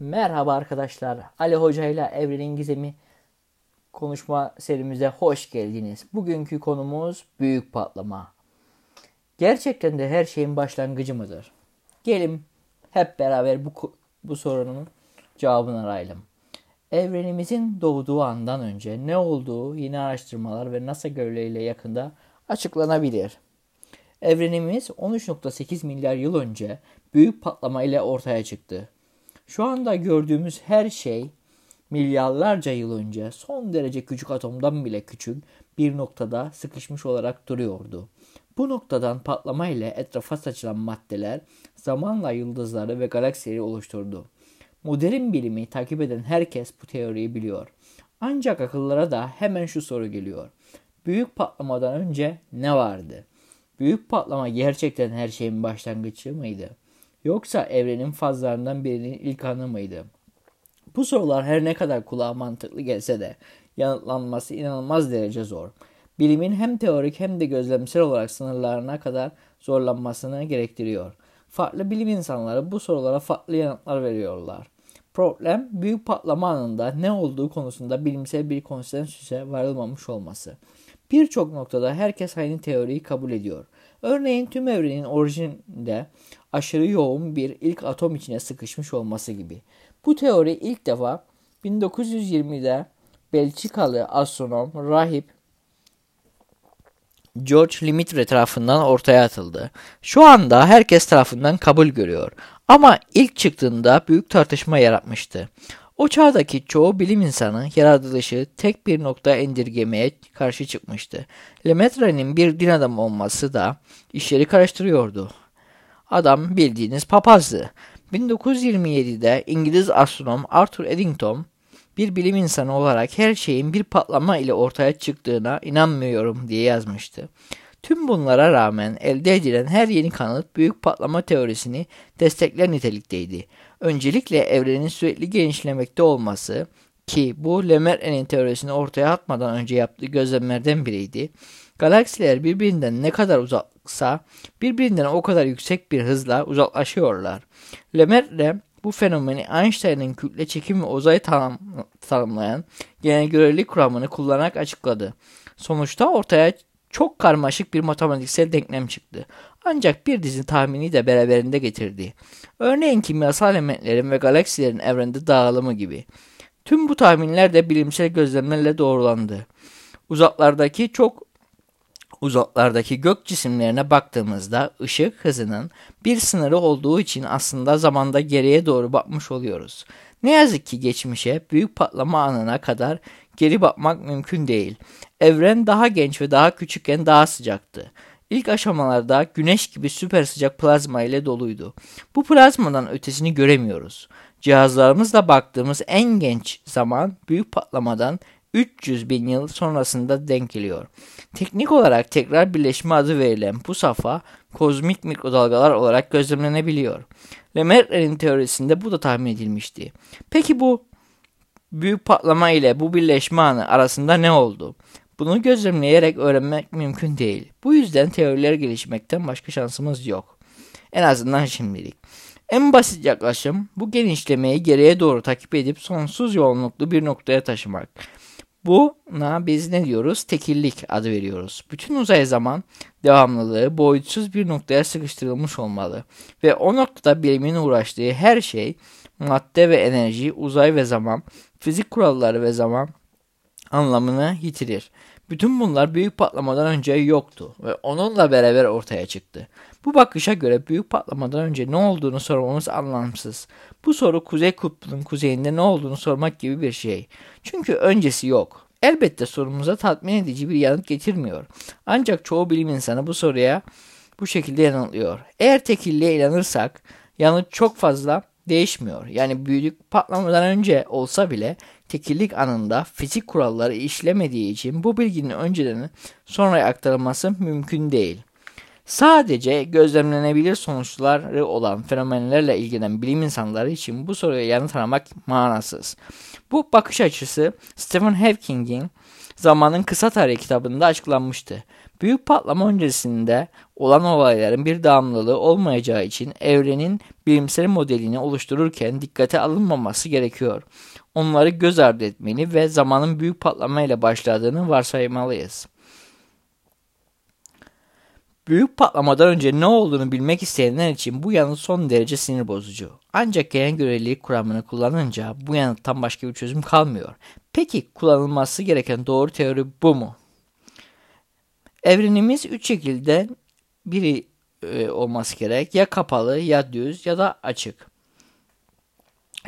Merhaba arkadaşlar. Ali Hoca ile Evrenin Gizemi konuşma serimize hoş geldiniz. Bugünkü konumuz büyük patlama. Gerçekten de her şeyin başlangıcı mıdır? Gelin hep beraber bu, bu sorunun cevabını arayalım. Evrenimizin doğduğu andan önce ne olduğu yeni araştırmalar ve NASA görevleriyle yakında açıklanabilir. Evrenimiz 13.8 milyar yıl önce büyük patlama ile ortaya çıktı. Şu anda gördüğümüz her şey milyarlarca yıl önce son derece küçük atomdan bile küçük bir noktada sıkışmış olarak duruyordu. Bu noktadan patlama ile etrafa saçılan maddeler zamanla yıldızları ve galaksileri oluşturdu. Modern bilimi takip eden herkes bu teoriyi biliyor. Ancak akıllara da hemen şu soru geliyor. Büyük patlamadan önce ne vardı? Büyük patlama gerçekten her şeyin başlangıcı mıydı? Yoksa evrenin fazlarından birinin ilk anı mıydı? Bu sorular her ne kadar kulağa mantıklı gelse de yanıtlanması inanılmaz derece zor. Bilimin hem teorik hem de gözlemsel olarak sınırlarına kadar zorlanmasını gerektiriyor. Farklı bilim insanları bu sorulara farklı yanıtlar veriyorlar. Problem büyük patlama anında ne olduğu konusunda bilimsel bir konsensüse varılmamış olması. Birçok noktada herkes aynı teoriyi kabul ediyor. Örneğin tüm evrenin orijinde aşırı yoğun bir ilk atom içine sıkışmış olması gibi. Bu teori ilk defa 1920'de Belçikalı astronom rahip George Lemaitre tarafından ortaya atıldı. Şu anda herkes tarafından kabul görüyor. Ama ilk çıktığında büyük tartışma yaratmıştı. O çağdaki çoğu bilim insanı yaratılışı tek bir nokta indirgemeye karşı çıkmıştı. Lemaitre'nin bir din adamı olması da işleri karıştırıyordu. Adam bildiğiniz papazdı. 1927'de İngiliz astronom Arthur Eddington bir bilim insanı olarak her şeyin bir patlama ile ortaya çıktığına inanmıyorum diye yazmıştı. Tüm bunlara rağmen elde edilen her yeni kanıt büyük patlama teorisini destekler nitelikteydi. Öncelikle evrenin sürekli genişlemekte olması ki bu Lemaire'nin teorisini ortaya atmadan önce yaptığı gözlemlerden biriydi. Galaksiler birbirinden ne kadar uzaksa birbirinden o kadar yüksek bir hızla uzaklaşıyorlar. Lemaire bu fenomeni Einstein'ın kütle çekim ve uzay tanım, tanımlayan genel görelilik kuramını kullanarak açıkladı. Sonuçta ortaya çok karmaşık bir matematiksel denklem çıktı. Ancak bir dizi tahmini de beraberinde getirdi. Örneğin kimyasal elementlerin ve galaksilerin evrende dağılımı gibi. Tüm bu tahminler de bilimsel gözlemlerle doğrulandı. Uzaklardaki çok uzaklardaki gök cisimlerine baktığımızda ışık hızının bir sınırı olduğu için aslında zamanda geriye doğru bakmış oluyoruz. Ne yazık ki geçmişe büyük patlama anına kadar geri bakmak mümkün değil. Evren daha genç ve daha küçükken daha sıcaktı. İlk aşamalarda güneş gibi süper sıcak plazma ile doluydu. Bu plazmadan ötesini göremiyoruz. Cihazlarımızla baktığımız en genç zaman büyük patlamadan 300 bin yıl sonrasında denk geliyor. Teknik olarak tekrar birleşme adı verilen bu safha kozmik mikrodalgalar olarak gözlemlenebiliyor. Lemaire'nin teorisinde bu da tahmin edilmişti. Peki bu büyük patlama ile bu birleşme anı arasında ne oldu? Bunu gözlemleyerek öğrenmek mümkün değil. Bu yüzden teoriler gelişmekten başka şansımız yok. En azından şimdilik. En basit yaklaşım bu genişlemeyi geriye doğru takip edip sonsuz yoğunluklu bir noktaya taşımak. Buna biz ne diyoruz? Tekillik adı veriyoruz. Bütün uzay zaman devamlılığı boyutsuz bir noktaya sıkıştırılmış olmalı. Ve o noktada bilimin uğraştığı her şey madde ve enerji, uzay ve zaman, fizik kuralları ve zaman anlamını yitirir. Bütün bunlar büyük patlamadan önce yoktu ve onunla beraber ortaya çıktı. Bu bakışa göre büyük patlamadan önce ne olduğunu sormamız anlamsız. Bu soru Kuzey Kutbu'nun kuzeyinde ne olduğunu sormak gibi bir şey. Çünkü öncesi yok. Elbette sorumuza tatmin edici bir yanıt getirmiyor. Ancak çoğu bilim insanı bu soruya bu şekilde yanıtlıyor. Eğer tekilliğe inanırsak yanıt çok fazla değişmiyor. Yani büyük patlamadan önce olsa bile tekillik anında fizik kuralları işlemediği için bu bilginin önceden sonraya aktarılması mümkün değil. Sadece gözlemlenebilir sonuçları olan fenomenlerle ilgilenen bilim insanları için bu soruya yanıt aramak manasız. Bu bakış açısı Stephen Hawking'in Zamanın Kısa Tarihi kitabında açıklanmıştı. Büyük patlama öncesinde olan olayların bir devamlılığı olmayacağı için evrenin bilimsel modelini oluştururken dikkate alınmaması gerekiyor. Onları göz ardı etmeli ve zamanın büyük patlamayla başladığını varsaymalıyız. Büyük patlamadan önce ne olduğunu bilmek isteyenler için bu yanıt son derece sinir bozucu. Ancak genel görelilik kuramını kullanınca bu yanıttan başka bir çözüm kalmıyor. Peki kullanılması gereken doğru teori bu mu? Evrenimiz üç şekilde biri e, olması gerek. Ya kapalı, ya düz ya da açık.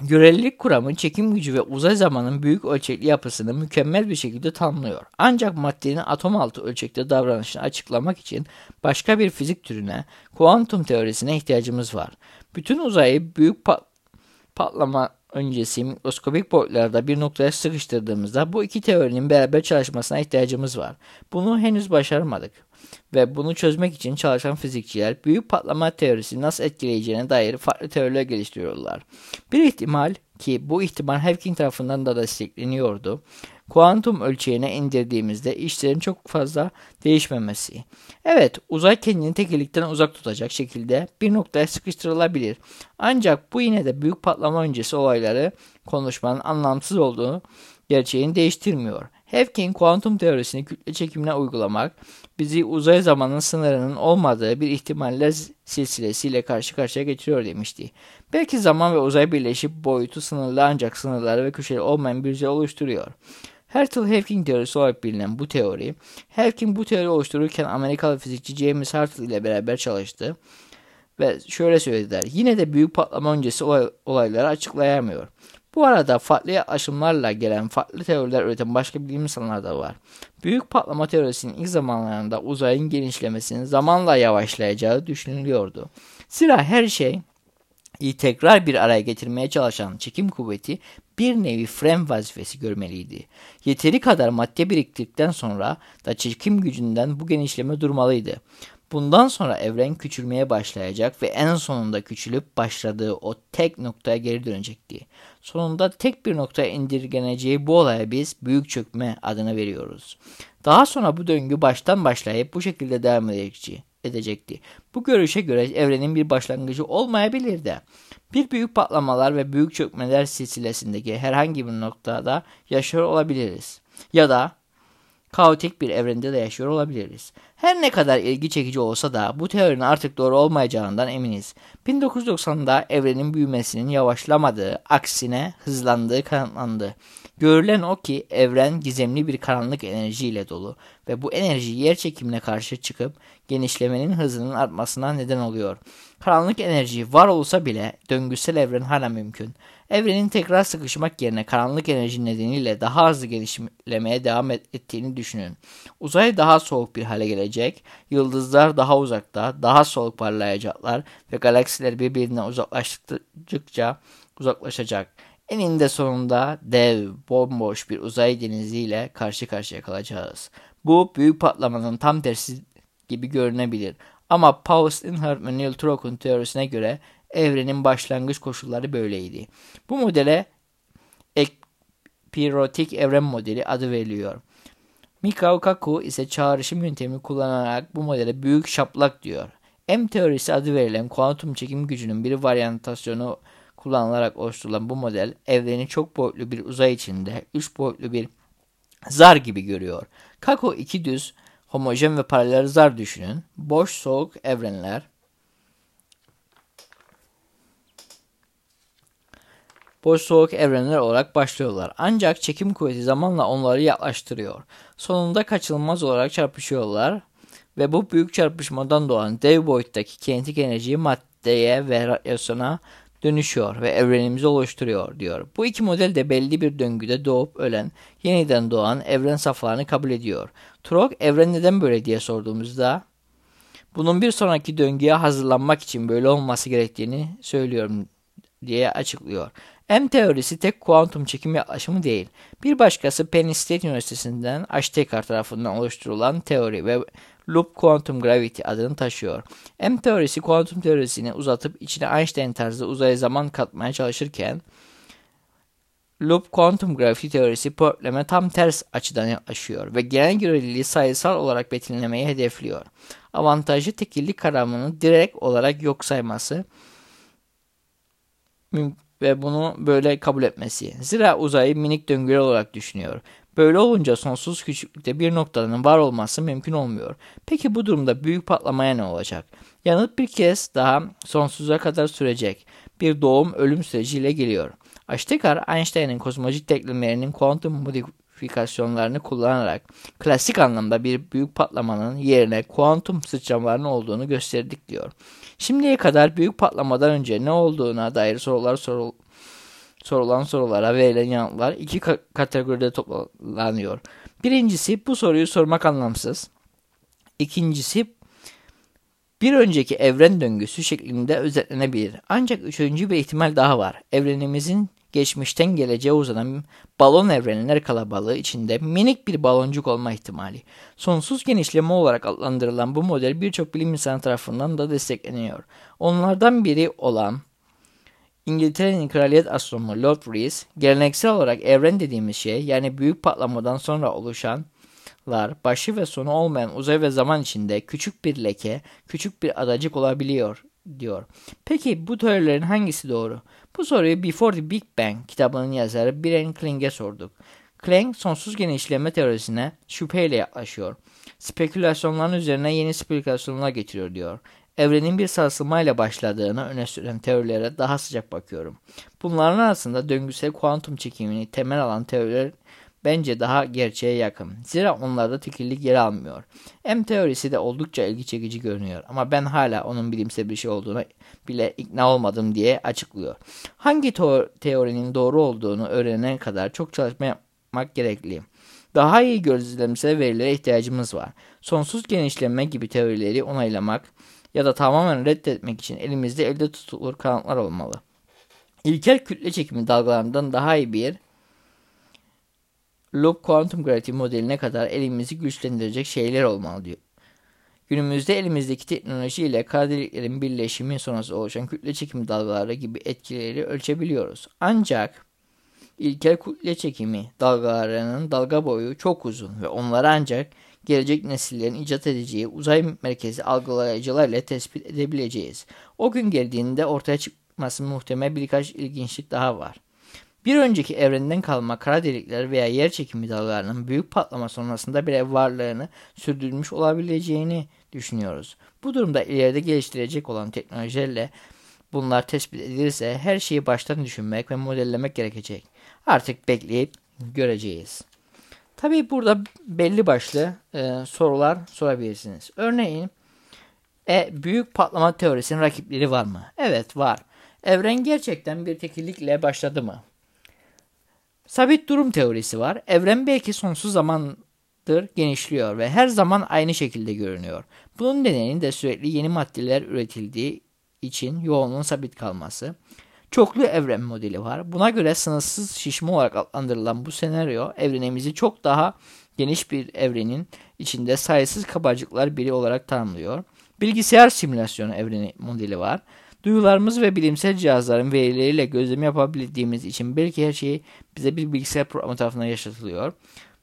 Görelilik kuramı çekim gücü ve uzay zamanın büyük ölçekli yapısını mükemmel bir şekilde tanımlıyor. Ancak maddenin atom altı ölçekte davranışını açıklamak için başka bir fizik türüne, kuantum teorisine ihtiyacımız var. Bütün uzayı büyük pat patlama öncesi mikroskopik boyutlarda bir noktaya sıkıştırdığımızda bu iki teorinin beraber çalışmasına ihtiyacımız var. Bunu henüz başaramadık ve bunu çözmek için çalışan fizikçiler büyük patlama teorisi nasıl etkileyeceğine dair farklı teoriler geliştiriyorlar. Bir ihtimal ki bu ihtimal Hawking tarafından da destekleniyordu. Kuantum ölçeğine indirdiğimizde işlerin çok fazla değişmemesi. Evet, uzay kendini tekillikten uzak tutacak şekilde bir noktaya sıkıştırılabilir. Ancak bu yine de büyük patlama öncesi olayları konuşmanın anlamsız olduğunu gerçeğini değiştirmiyor. Hawking kuantum teorisini kütle çekimine uygulamak bizi uzay zamanın sınırının olmadığı bir ihtimaller silsilesiyle karşı karşıya getiriyor demişti. Belki zaman ve uzay birleşip boyutu sınırlı ancak sınırları ve köşeli olmayan bir yüzey oluşturuyor. Hertel-Hawking teorisi olarak bilinen bu teori, Hawking bu teori oluştururken Amerikalı fizikçi James Hartle ile beraber çalıştı ve şöyle söylediler. Yine de büyük patlama öncesi olay, olayları açıklayamıyor. Bu arada farklı aşımlarla gelen farklı teoriler üreten başka bilim insanlar da var. Büyük patlama teorisinin ilk zamanlarında uzayın genişlemesinin zamanla yavaşlayacağı düşünülüyordu. Zira her şey iyi tekrar bir araya getirmeye çalışan çekim kuvveti bir nevi frem vazifesi görmeliydi. Yeteri kadar madde biriktirdikten sonra da çekim gücünden bu genişleme durmalıydı. Bundan sonra evren küçülmeye başlayacak ve en sonunda küçülüp başladığı o tek noktaya geri dönecekti. Sonunda tek bir noktaya indirgeneceği bu olaya biz büyük çökme adını veriyoruz. Daha sonra bu döngü baştan başlayıp bu şekilde devam edecekti. Bu görüşe göre evrenin bir başlangıcı olmayabilirdi. Bir büyük patlamalar ve büyük çökmeler silsilesindeki herhangi bir noktada yaşıyor olabiliriz. Ya da kaotik bir evrende de yaşıyor olabiliriz. Her ne kadar ilgi çekici olsa da bu teorinin artık doğru olmayacağından eminiz. 1990'da evrenin büyümesinin yavaşlamadığı, aksine hızlandığı kanıtlandı. Görülen o ki evren gizemli bir karanlık enerjiyle dolu ve bu enerji yer çekimine karşı çıkıp genişlemenin hızının artmasına neden oluyor. Karanlık enerji var olsa bile döngüsel evren hala mümkün. Evrenin tekrar sıkışmak yerine karanlık enerji nedeniyle daha hızlı genişlemeye devam ettiğini düşünün. Uzay daha soğuk bir hale gelecek, yıldızlar daha uzakta, daha soğuk parlayacaklar ve galaksiler birbirine uzaklaştıkça uzaklaşacak. Eninde sonunda dev, bomboş bir uzay deniziyle karşı karşıya kalacağız. Bu büyük patlamanın tam tersi gibi görünebilir. Ama Paul Steinhardt ve Neil Trokun teorisine göre evrenin başlangıç koşulları böyleydi. Bu modele ekpirotik evren modeli adı veriliyor. Mikao Kaku ise çağrışım yöntemi kullanarak bu modele büyük şaplak diyor. M teorisi adı verilen kuantum çekim gücünün bir varyantasyonu kullanılarak oluşturulan bu model evreni çok boyutlu bir uzay içinde üç boyutlu bir zar gibi görüyor. Kako iki düz, homojen ve paralel zar düşünün. Boş soğuk evrenler, boş soğuk evrenler olarak başlıyorlar. Ancak çekim kuvveti zamanla onları yaklaştırıyor. Sonunda kaçınılmaz olarak çarpışıyorlar ve bu büyük çarpışmadan doğan dev boyuttaki kinetik enerjiyi maddeye ve radyasyona dönüşüyor ve evrenimizi oluşturuyor diyor. Bu iki model de belli bir döngüde doğup ölen, yeniden doğan evren saflarını kabul ediyor. Trok evren neden böyle diye sorduğumuzda bunun bir sonraki döngüye hazırlanmak için böyle olması gerektiğini söylüyorum diye açıklıyor. M teorisi tek kuantum çekim yaklaşımı değil. Bir başkası Penn State Üniversitesi'nden Ashtekar tarafından oluşturulan teori ve Loop Quantum Gravity adını taşıyor. M teorisi kuantum teorisini uzatıp içine Einstein tarzı uzay zaman katmaya çalışırken Loop kuantum grafik teorisi probleme tam ters açıdan yaklaşıyor ve genel göreliliği sayısal olarak betimlemeyi hedefliyor. Avantajı tekillik kavramını direkt olarak yok sayması ve bunu böyle kabul etmesi. Zira uzayı minik döngüler olarak düşünüyor. Böyle olunca sonsuz küçüklükte bir noktanın var olması mümkün olmuyor. Peki bu durumda büyük patlamaya ne olacak? Yanıt bir kez daha sonsuza kadar sürecek. Bir doğum ölüm süreciyle geliyor. Aştekar, Einstein'ın kozmolojik denklemlerinin kuantum modifikasyonlarını kullanarak klasik anlamda bir büyük patlamanın yerine kuantum sıçramalarının olduğunu gösterdik diyor. Şimdiye kadar büyük patlamadan önce ne olduğuna dair sorular sorul sorulan sorulara verilen yanıtlar iki kategoride toplanıyor. Birincisi bu soruyu sormak anlamsız. İkincisi bir önceki evren döngüsü şeklinde özetlenebilir. Ancak üçüncü bir ihtimal daha var. Evrenimizin geçmişten geleceğe uzanan balon evrenler kalabalığı içinde minik bir baloncuk olma ihtimali. Sonsuz genişleme olarak adlandırılan bu model birçok bilim insanı tarafından da destekleniyor. Onlardan biri olan İngiltere'nin kraliyet astronomu Lord Rees, geleneksel olarak evren dediğimiz şey yani büyük patlamadan sonra oluşanlar başı ve sonu olmayan uzay ve zaman içinde küçük bir leke, küçük bir adacık olabiliyor diyor. Peki bu teorilerin hangisi doğru? Bu soruyu Before the Big Bang kitabının yazarı Brian Kling'e sorduk. Kling sonsuz genişleme teorisine şüpheyle yaklaşıyor. Spekülasyonların üzerine yeni spekülasyonlar getiriyor diyor. Evrenin bir sarsılmayla başladığını öne süren teorilere daha sıcak bakıyorum. Bunların arasında döngüsel kuantum çekimini temel alan teoriler bence daha gerçeğe yakın. Zira onlarda tekillik yer almıyor. M teorisi de oldukça ilgi çekici görünüyor ama ben hala onun bilimsel bir şey olduğuna bile ikna olmadım diye açıklıyor. Hangi teorinin doğru olduğunu öğrenene kadar çok çalışma yapmak gerekli. Daha iyi gözlemsel verilere ihtiyacımız var. Sonsuz genişleme gibi teorileri onaylamak ya da tamamen reddetmek için elimizde elde tutulur kanıtlar olmalı. İlkel kütle çekimi dalgalarından daha iyi bir loop quantum gravity modeline kadar elimizi güçlendirecek şeyler olmalı diyor. Günümüzde elimizdeki teknoloji ile kara deliklerin birleşimi sonrası oluşan kütle çekimi dalgaları gibi etkileri ölçebiliyoruz. Ancak ilkel kütle çekimi dalgalarının dalga boyu çok uzun ve onları ancak gelecek nesillerin icat edeceği uzay merkezi algılayıcılar ile tespit edebileceğiz. O gün geldiğinde ortaya çıkması muhtemel birkaç ilginçlik daha var. Bir önceki evrenden kalma kara delikler veya yer çekimi dalgalarının büyük patlama sonrasında bile varlığını sürdürmüş olabileceğini düşünüyoruz. Bu durumda ileride geliştirecek olan teknolojilerle bunlar tespit edilirse her şeyi baştan düşünmek ve modellemek gerekecek. Artık bekleyip göreceğiz. Tabii burada belli başlı e, sorular sorabilirsiniz. Örneğin e, büyük patlama teorisinin rakipleri var mı? Evet var. Evren gerçekten bir tekillikle başladı mı? Sabit durum teorisi var. Evren belki sonsuz zamandır genişliyor ve her zaman aynı şekilde görünüyor. Bunun nedeni de sürekli yeni maddeler üretildiği için yoğunluğun sabit kalması. Çoklu evren modeli var. Buna göre sınırsız şişme olarak adlandırılan bu senaryo evrenimizi çok daha geniş bir evrenin içinde sayısız kabarcıklar biri olarak tanımlıyor. Bilgisayar simülasyonu evreni modeli var. Duyularımız ve bilimsel cihazların verileriyle gözlem yapabildiğimiz için belki her şey bize bir bilgisayar programı tarafından yaşatılıyor.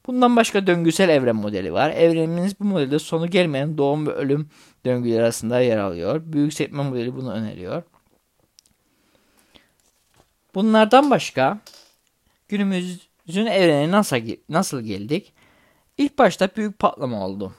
Bundan başka döngüsel evren modeli var. Evrenimiz bu modelde sonu gelmeyen doğum ve ölüm döngüleri arasında yer alıyor. Büyük sepme modeli bunu öneriyor. Bunlardan başka günümüzün evrene nasıl, nasıl geldik? İlk başta büyük patlama oldu.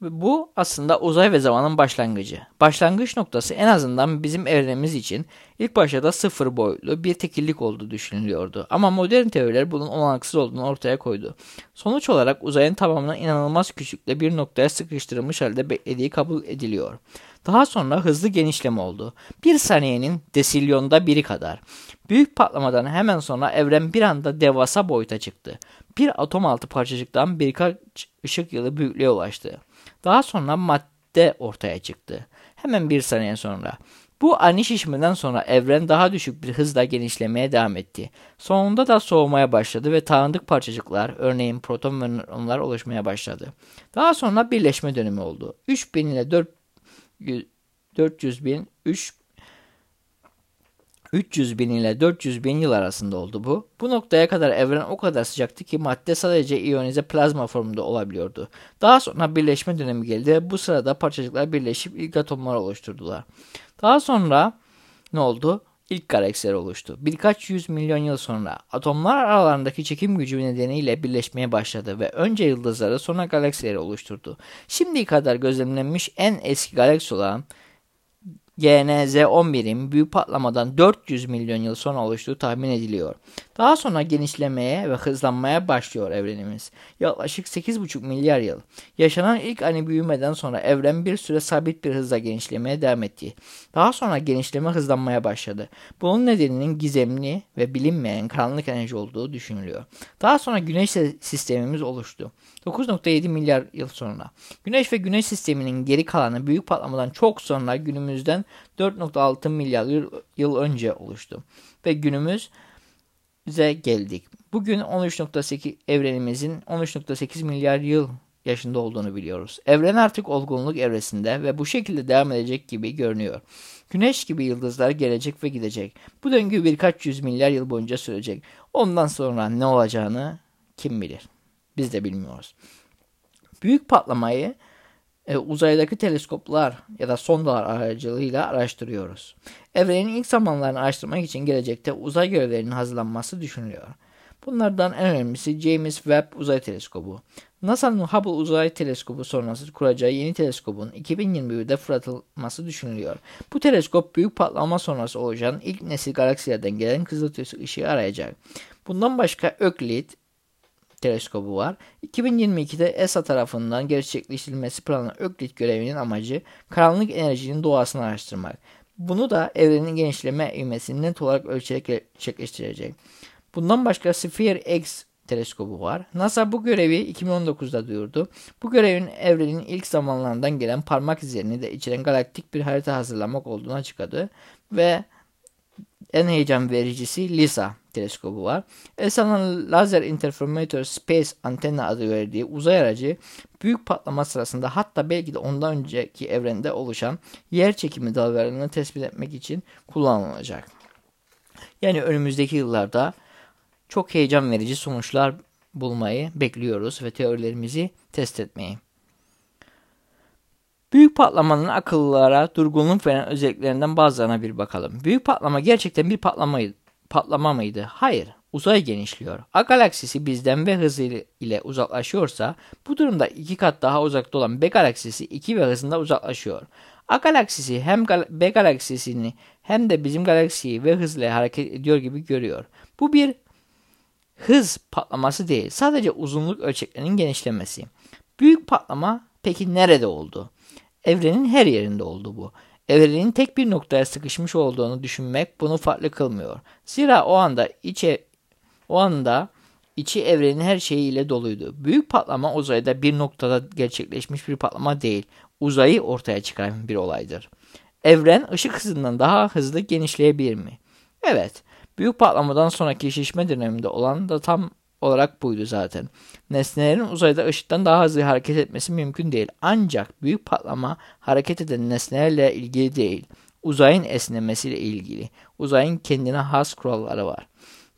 Bu aslında uzay ve zamanın başlangıcı. Başlangıç noktası en azından bizim evrenimiz için ilk başta da sıfır boyutlu bir tekillik olduğu düşünülüyordu. Ama modern teoriler bunun olanaksız olduğunu ortaya koydu. Sonuç olarak uzayın tamamına inanılmaz küçükte bir noktaya sıkıştırılmış halde beklediği kabul ediliyor. Daha sonra hızlı genişleme oldu. Bir saniyenin desilyonda biri kadar. Büyük patlamadan hemen sonra evren bir anda devasa boyuta çıktı. Bir atom altı parçacıktan birkaç ışık yılı büyüklüğe ulaştı. Daha sonra madde ortaya çıktı. Hemen bir saniye sonra. Bu ani şişmeden sonra evren daha düşük bir hızla genişlemeye devam etti. Sonunda da soğumaya başladı ve tanıdık parçacıklar, örneğin proton ve nöronlar oluşmaya başladı. Daha sonra birleşme dönemi oldu. 3000 ile 400, 400 bin, 3 300 bin ile 400 bin yıl arasında oldu bu. Bu noktaya kadar evren o kadar sıcaktı ki madde sadece iyonize plazma formunda olabiliyordu. Daha sonra birleşme dönemi geldi bu sırada parçacıklar birleşip ilk atomlar oluşturdular. Daha sonra ne oldu? İlk galaksiler oluştu. Birkaç yüz milyon yıl sonra atomlar aralarındaki çekim gücü nedeniyle birleşmeye başladı ve önce yıldızları sonra galaksileri oluşturdu. Şimdiye kadar gözlemlenmiş en eski galaksi olan GNZ-11'in büyük patlamadan 400 milyon yıl sonra oluştuğu tahmin ediliyor. Daha sonra genişlemeye ve hızlanmaya başlıyor evrenimiz. Yaklaşık 8,5 milyar yıl. Yaşanan ilk ani büyümeden sonra evren bir süre sabit bir hızla genişlemeye devam etti. Daha sonra genişleme hızlanmaya başladı. Bunun nedeninin gizemli ve bilinmeyen karanlık enerji olduğu düşünülüyor. Daha sonra güneş sistemimiz oluştu. 9.7 milyar yıl sonra. Güneş ve güneş sisteminin geri kalanı büyük patlamadan çok sonra günümüzden 4.6 milyar yıl önce oluştu. Ve günümüze geldik. Bugün 13.8 evrenimizin 13.8 milyar yıl yaşında olduğunu biliyoruz. Evren artık olgunluk evresinde ve bu şekilde devam edecek gibi görünüyor. Güneş gibi yıldızlar gelecek ve gidecek. Bu döngü birkaç yüz milyar yıl boyunca sürecek. Ondan sonra ne olacağını kim bilir? Biz de bilmiyoruz. Büyük patlamayı e, uzaydaki teleskoplar ya da sondalar aracılığıyla araştırıyoruz. Evrenin ilk zamanlarını araştırmak için gelecekte uzay görevlerinin hazırlanması düşünülüyor. Bunlardan en önemlisi James Webb Uzay Teleskobu. NASA'nın Hubble Uzay Teleskobu sonrası kuracağı yeni teleskobun 2021'de fırlatılması düşünülüyor. Bu teleskop büyük patlama sonrası oluşan ilk nesil galaksilerden gelen kızılötesi ışığı arayacak. Bundan başka Euclid, teleskobu var. 2022'de ESA tarafından gerçekleştirilmesi planlanan Öklit görevinin amacı karanlık enerjinin doğasını araştırmak. Bunu da evrenin genişleme ivmesini net olarak ölçerek gerçekleştirecek. Bundan başka Sphere X teleskobu var. NASA bu görevi 2019'da duyurdu. Bu görevin evrenin ilk zamanlarından gelen parmak izlerini de içeren galaktik bir harita hazırlamak olduğunu açıkladı ve en heyecan vericisi LISA teleskobu var. ESA'nın Laser Interferometer Space Antenna adı verdiği uzay aracı büyük patlama sırasında hatta belki de ondan önceki evrende oluşan yer çekimi dalgalarını tespit etmek için kullanılacak. Yani önümüzdeki yıllarda çok heyecan verici sonuçlar bulmayı bekliyoruz ve teorilerimizi test etmeyi. Büyük patlamanın akıllılara durgunluk veren özelliklerinden bazılarına bir bakalım. Büyük patlama gerçekten bir patlamaydı patlama mıydı? Hayır. Uzay genişliyor. A galaksisi bizden ve hızı ile uzaklaşıyorsa bu durumda iki kat daha uzakta olan B galaksisi 2 ve hızında uzaklaşıyor. A galaksisi hem B galaksisini hem de bizim galaksiyi ve hızla hareket ediyor gibi görüyor. Bu bir hız patlaması değil. Sadece uzunluk ölçeklerinin genişlemesi. Büyük patlama peki nerede oldu? Evrenin her yerinde oldu bu. Evrenin tek bir noktaya sıkışmış olduğunu düşünmek bunu farklı kılmıyor. Zira o anda içe o anda içi evrenin her şeyiyle doluydu. Büyük patlama uzayda bir noktada gerçekleşmiş bir patlama değil, uzayı ortaya çıkaran bir olaydır. Evren ışık hızından daha hızlı genişleyebilir mi? Evet, büyük patlamadan sonraki şişme döneminde olan da tam olarak buydu zaten. Nesnelerin uzayda ışıktan daha hızlı hareket etmesi mümkün değil. Ancak büyük patlama hareket eden nesnelerle ilgili değil. Uzayın esnemesiyle ilgili. Uzayın kendine has kuralları var.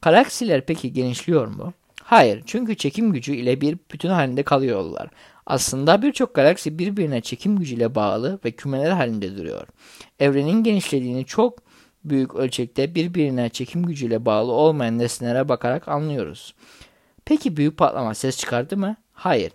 Galaksiler peki genişliyor mu? Hayır, çünkü çekim gücü ile bir bütün halinde kalıyorlar. Aslında birçok galaksi birbirine çekim gücüyle bağlı ve kümeler halinde duruyor. Evrenin genişlediğini çok büyük ölçekte birbirine çekim gücüyle bağlı olmayan nesnelere bakarak anlıyoruz. Peki büyük patlama ses çıkardı mı? Hayır.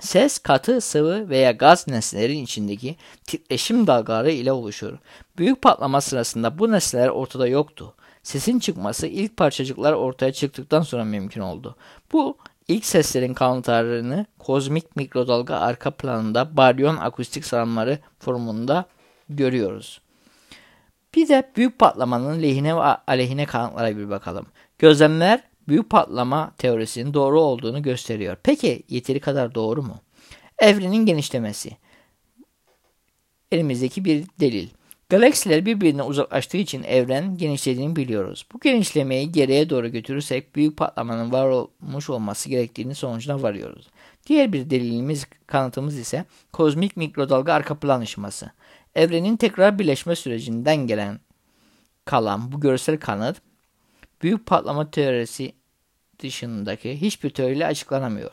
Ses katı, sıvı veya gaz nesnelerin içindeki titreşim dalgaları ile oluşur. Büyük patlama sırasında bu nesneler ortada yoktu. Sesin çıkması ilk parçacıklar ortaya çıktıktan sonra mümkün oldu. Bu ilk seslerin kanıtlarını kozmik mikrodalga arka planında baryon akustik sarımları formunda görüyoruz. Bir de büyük patlamanın lehine ve aleyhine kanıtlara bir bakalım. Gözlemler büyük patlama teorisinin doğru olduğunu gösteriyor. Peki yeteri kadar doğru mu? Evrenin genişlemesi. Elimizdeki bir delil. Galaksiler birbirine uzaklaştığı için evren genişlediğini biliyoruz. Bu genişlemeyi geriye doğru götürürsek büyük patlamanın var olmuş olması gerektiğini sonucuna varıyoruz. Diğer bir delilimiz, kanıtımız ise kozmik mikrodalga arka plan ışıması. Evrenin tekrar birleşme sürecinden gelen kalan bu görsel kanıt büyük patlama teorisi dışındaki hiçbir teoriyle açıklanamıyor.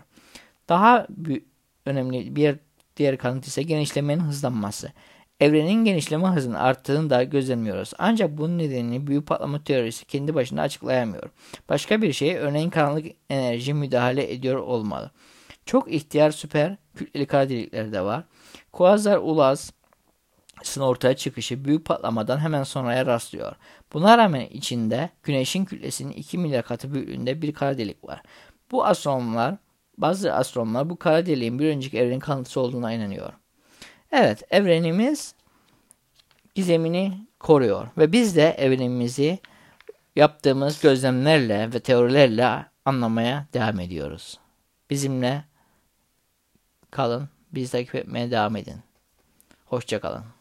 Daha önemli bir diğer kanıt ise genişlemenin hızlanması. Evrenin genişleme hızının arttığını da gözlemliyoruz. Ancak bunun nedenini büyük patlama teorisi kendi başına açıklayamıyor. Başka bir şey örneğin karanlık enerji müdahale ediyor olmalı. Çok ihtiyar süper kütleli kara delikleri de var. Kuazar Ulaz ortaya çıkışı büyük patlamadan hemen sonraya rastlıyor. Buna rağmen içinde güneşin kütlesinin 2 milyar katı büyüklüğünde bir kara delik var. Bu astronomlar, bazı astronomlar bu kara deliğin bir önceki evrenin kanıtısı olduğuna inanıyor. Evet, evrenimiz gizemini koruyor ve biz de evrenimizi yaptığımız gözlemlerle ve teorilerle anlamaya devam ediyoruz. Bizimle kalın, biz takip etmeye devam edin. Hoşçakalın.